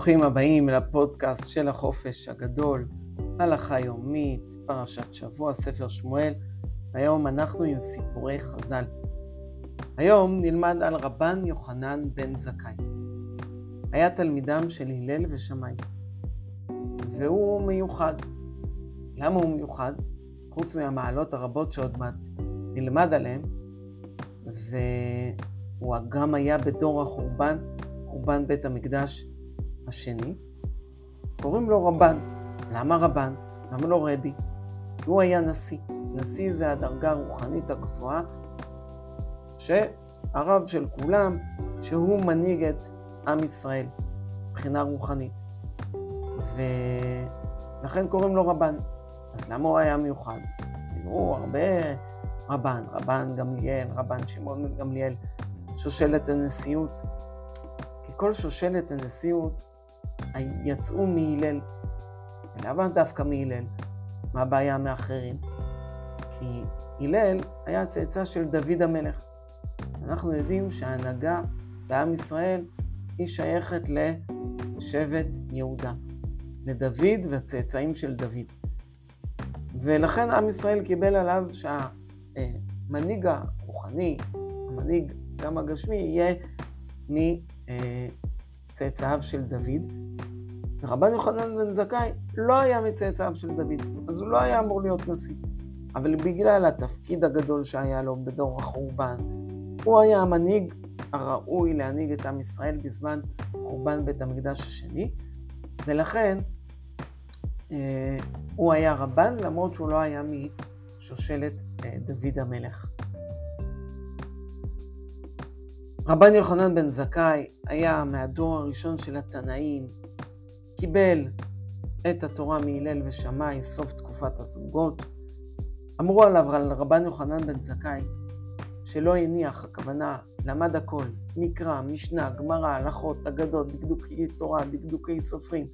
ברוכים הבאים לפודקאסט של החופש הגדול, הלכה יומית, פרשת שבוע, ספר שמואל. היום אנחנו עם סיפורי חז"ל. היום נלמד על רבן יוחנן בן זכאי. היה תלמידם של הלל ושמאי, והוא מיוחד. למה הוא מיוחד? חוץ מהמעלות הרבות שעוד מעט נלמד עליהן, והוא גם היה בדור החורבן, חורבן בית המקדש השני, קוראים לו רבן. למה רבן? למה לא רבי? כי הוא היה נשיא. נשיא זה הדרגה הרוחנית הגבוהה, שהרב של כולם, שהוא מנהיג את עם ישראל מבחינה רוחנית. ולכן קוראים לו רבן. אז למה הוא היה מיוחד? היו הרבה רבן, רבן גמליאל, רבן שמעון גמליאל, שושלת הנשיאות. כי כל שושלת הנשיאות יצאו מהלל. ולמה דווקא מהלל? מה הבעיה מאחרים? כי הלל היה צאצא של דוד המלך. אנחנו יודעים שההנהגה בעם ישראל היא שייכת לשבט יהודה, לדוד והצאצאים של דוד. ולכן עם ישראל קיבל עליו שהמנהיג הרוחני, המנהיג גם הגשמי, יהיה מצאצאיו של דוד, רבן יוחנן בן זכאי לא היה מצאצאיו של דוד, אז הוא לא היה אמור להיות נשיא. אבל בגלל התפקיד הגדול שהיה לו בדור החורבן, הוא היה המנהיג הראוי להנהיג את עם ישראל בזמן חורבן בית המקדש השני, ולכן אה, הוא היה רבן, למרות שהוא לא היה משושלת אה, דוד המלך. רבן יוחנן בן זכאי היה מהדור הראשון של התנאים, קיבל את התורה מהלל ושמאי, סוף תקופת הזוגות. אמרו עליו, על רבן יוחנן בן זכאי, שלא הניח, הכוונה, למד הכל, מקרא, משנה, גמרא, הלכות, אגדות, דקדוקי תורה, דקדוקי סופרים,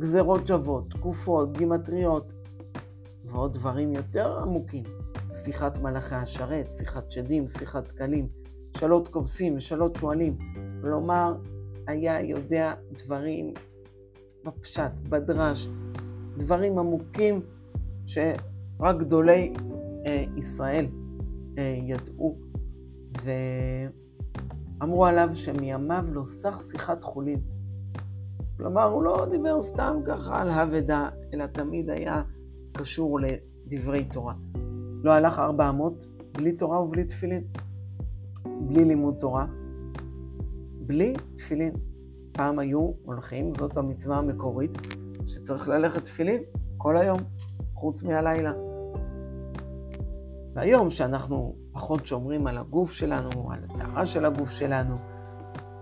גזרות שוות, תקופות, גימטריות, ועוד דברים יותר עמוקים. שיחת מלאכי השרת, שיחת שדים, שיחת קלים, שאלות כובסים, שאלות שואלים. כלומר, היה יודע דברים בפשט, בדרש, דברים עמוקים שרק גדולי אה, ישראל אה, ידעו, ואמרו עליו שמימיו לא סך שיחת חולין. כלומר, הוא לא דיבר סתם ככה על אבדה, אלא תמיד היה קשור לדברי תורה. לא הלך ארבע אמות בלי תורה ובלי תפילין, בלי לימוד תורה, בלי תפילין. פעם היו הולכים, זאת המצווה המקורית, שצריך ללכת תפילין כל היום, חוץ מהלילה. והיום, שאנחנו פחות שומרים על הגוף שלנו, על הטהרה של הגוף שלנו,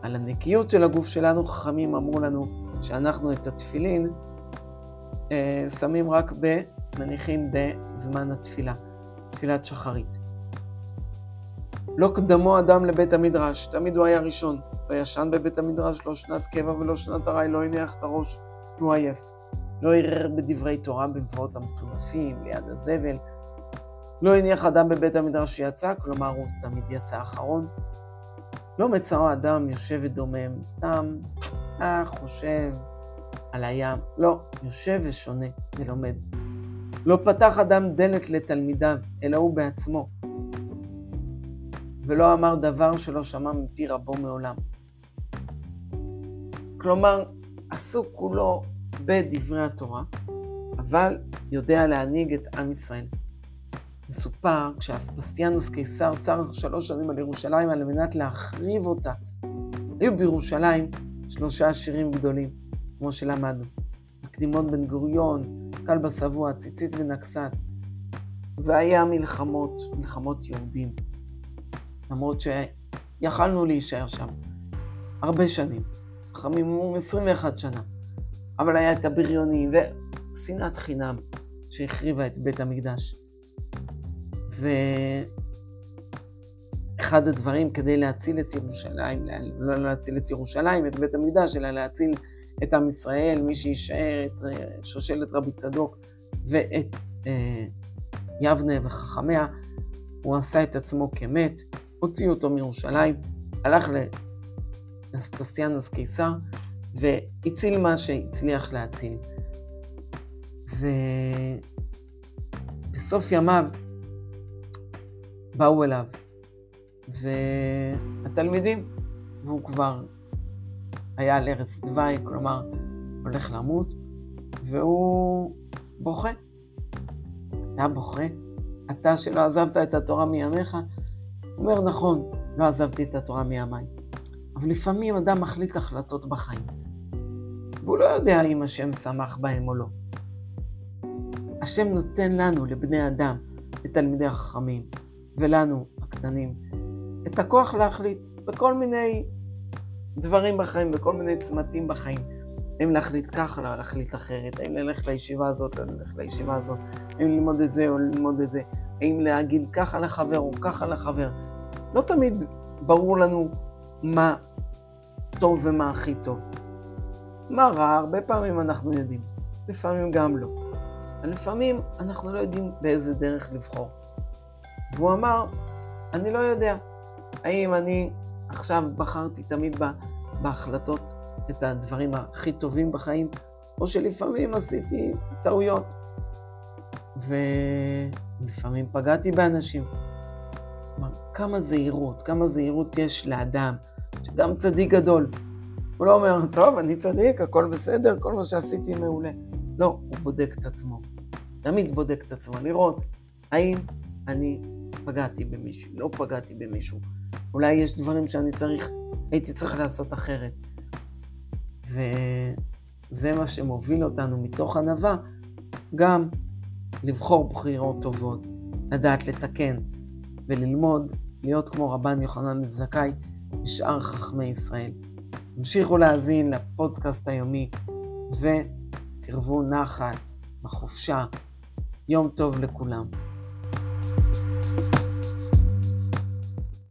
על הנקיות של הגוף שלנו, חכמים אמרו לנו שאנחנו את התפילין אה, שמים רק ב... מניחים בזמן התפילה, תפילת שחרית. לא קדמו אדם לבית המדרש, תמיד הוא היה ראשון. לא ישן בבית המדרש, לא שנת קבע ולא שנת ארעי, לא הניח את הראש, הוא עייף. לא ערער בדברי תורה במבואות המטונפים, ליד הזבל. לא הניח אדם בבית המדרש שיצא, כלומר הוא תמיד יצא אחרון. לא מצאו אדם יושב ודומם, סתם, אה, חושב על הים. לא, יושב ושונה ולומד. לא פתח אדם דלת לתלמידיו, אלא הוא בעצמו. ולא אמר דבר שלא שמע מפי רבו מעולם. כלומר, עסוק כולו בדברי התורה, אבל יודע להנהיג את עם ישראל. מסופר כשאספסיאנוס קיסר צר שלוש שנים על ירושלים על מנת להחריב אותה. היו בירושלים שלושה שירים גדולים, כמו שלמדנו. הקדימון בן גוריון, כלבא שבוע, ציצית אכסת. והיה מלחמות, מלחמות יהודים. למרות שיכלנו להישאר שם הרבה שנים. חכמים 21 שנה. אבל היה את הבריונים ושנאת חינם שהחריבה את בית המקדש. ואחד הדברים כדי להציל את ירושלים, לא להציל את ירושלים, את בית המקדש, אלא להציל את עם ישראל, מי שיישאר, את אה, שושלת רבי צדוק ואת אה, יבנה וחכמיה, הוא עשה את עצמו כמת, הוציא אותו מירושלים, הלך לאספסיאנוס קיסר, והציל מה שהצליח להציל. ובסוף ימיו באו אליו, והתלמידים, והוא כבר היה על ערש דווי, כלומר, הולך למות, והוא בוכה. אתה בוכה? אתה שלא עזבת את התורה מימיך? הוא אומר, נכון, לא עזבתי את התורה מימיי. אבל לפעמים אדם מחליט החלטות בחיים, והוא לא יודע אם השם שמח בהם או לא. השם נותן לנו, לבני אדם, לתלמידי החכמים, ולנו, הקטנים, את הכוח להחליט בכל מיני דברים בחיים, בכל מיני צמתים בחיים. האם להחליט ככה, לא להחליט אחרת, האם ללכת לישיבה הזאת, לא ללכת לישיבה הזאת, האם ללמוד את זה או ללמוד את זה, האם להגיד ככה לחבר או ככה לחבר. לא תמיד ברור לנו מה טוב ומה הכי טוב. מה רע, הרבה פעמים אנחנו יודעים, לפעמים גם לא. לפעמים אנחנו לא יודעים באיזה דרך לבחור. והוא אמר, אני לא יודע האם אני עכשיו בחרתי תמיד בהחלטות את הדברים הכי טובים בחיים, או שלפעמים עשיתי טעויות. ולפעמים פגעתי באנשים. כלומר, כמה זהירות, כמה זהירות יש לאדם, שגם צדיק גדול. הוא לא אומר, טוב, אני צדיק, הכל בסדר, כל מה שעשיתי מעולה. לא, הוא בודק את עצמו. תמיד בודק את עצמו, לראות האם אני פגעתי במישהו, לא פגעתי במישהו. אולי יש דברים שאני צריך, הייתי צריך לעשות אחרת. וזה מה שמוביל אותנו מתוך ענווה, גם לבחור בחירות טובות, לדעת לתקן וללמוד להיות כמו רבן יוחנן זכאי ושאר חכמי ישראל. המשיכו להאזין לפודקאסט היומי ותרוו נחת בחופשה. יום טוב לכולם.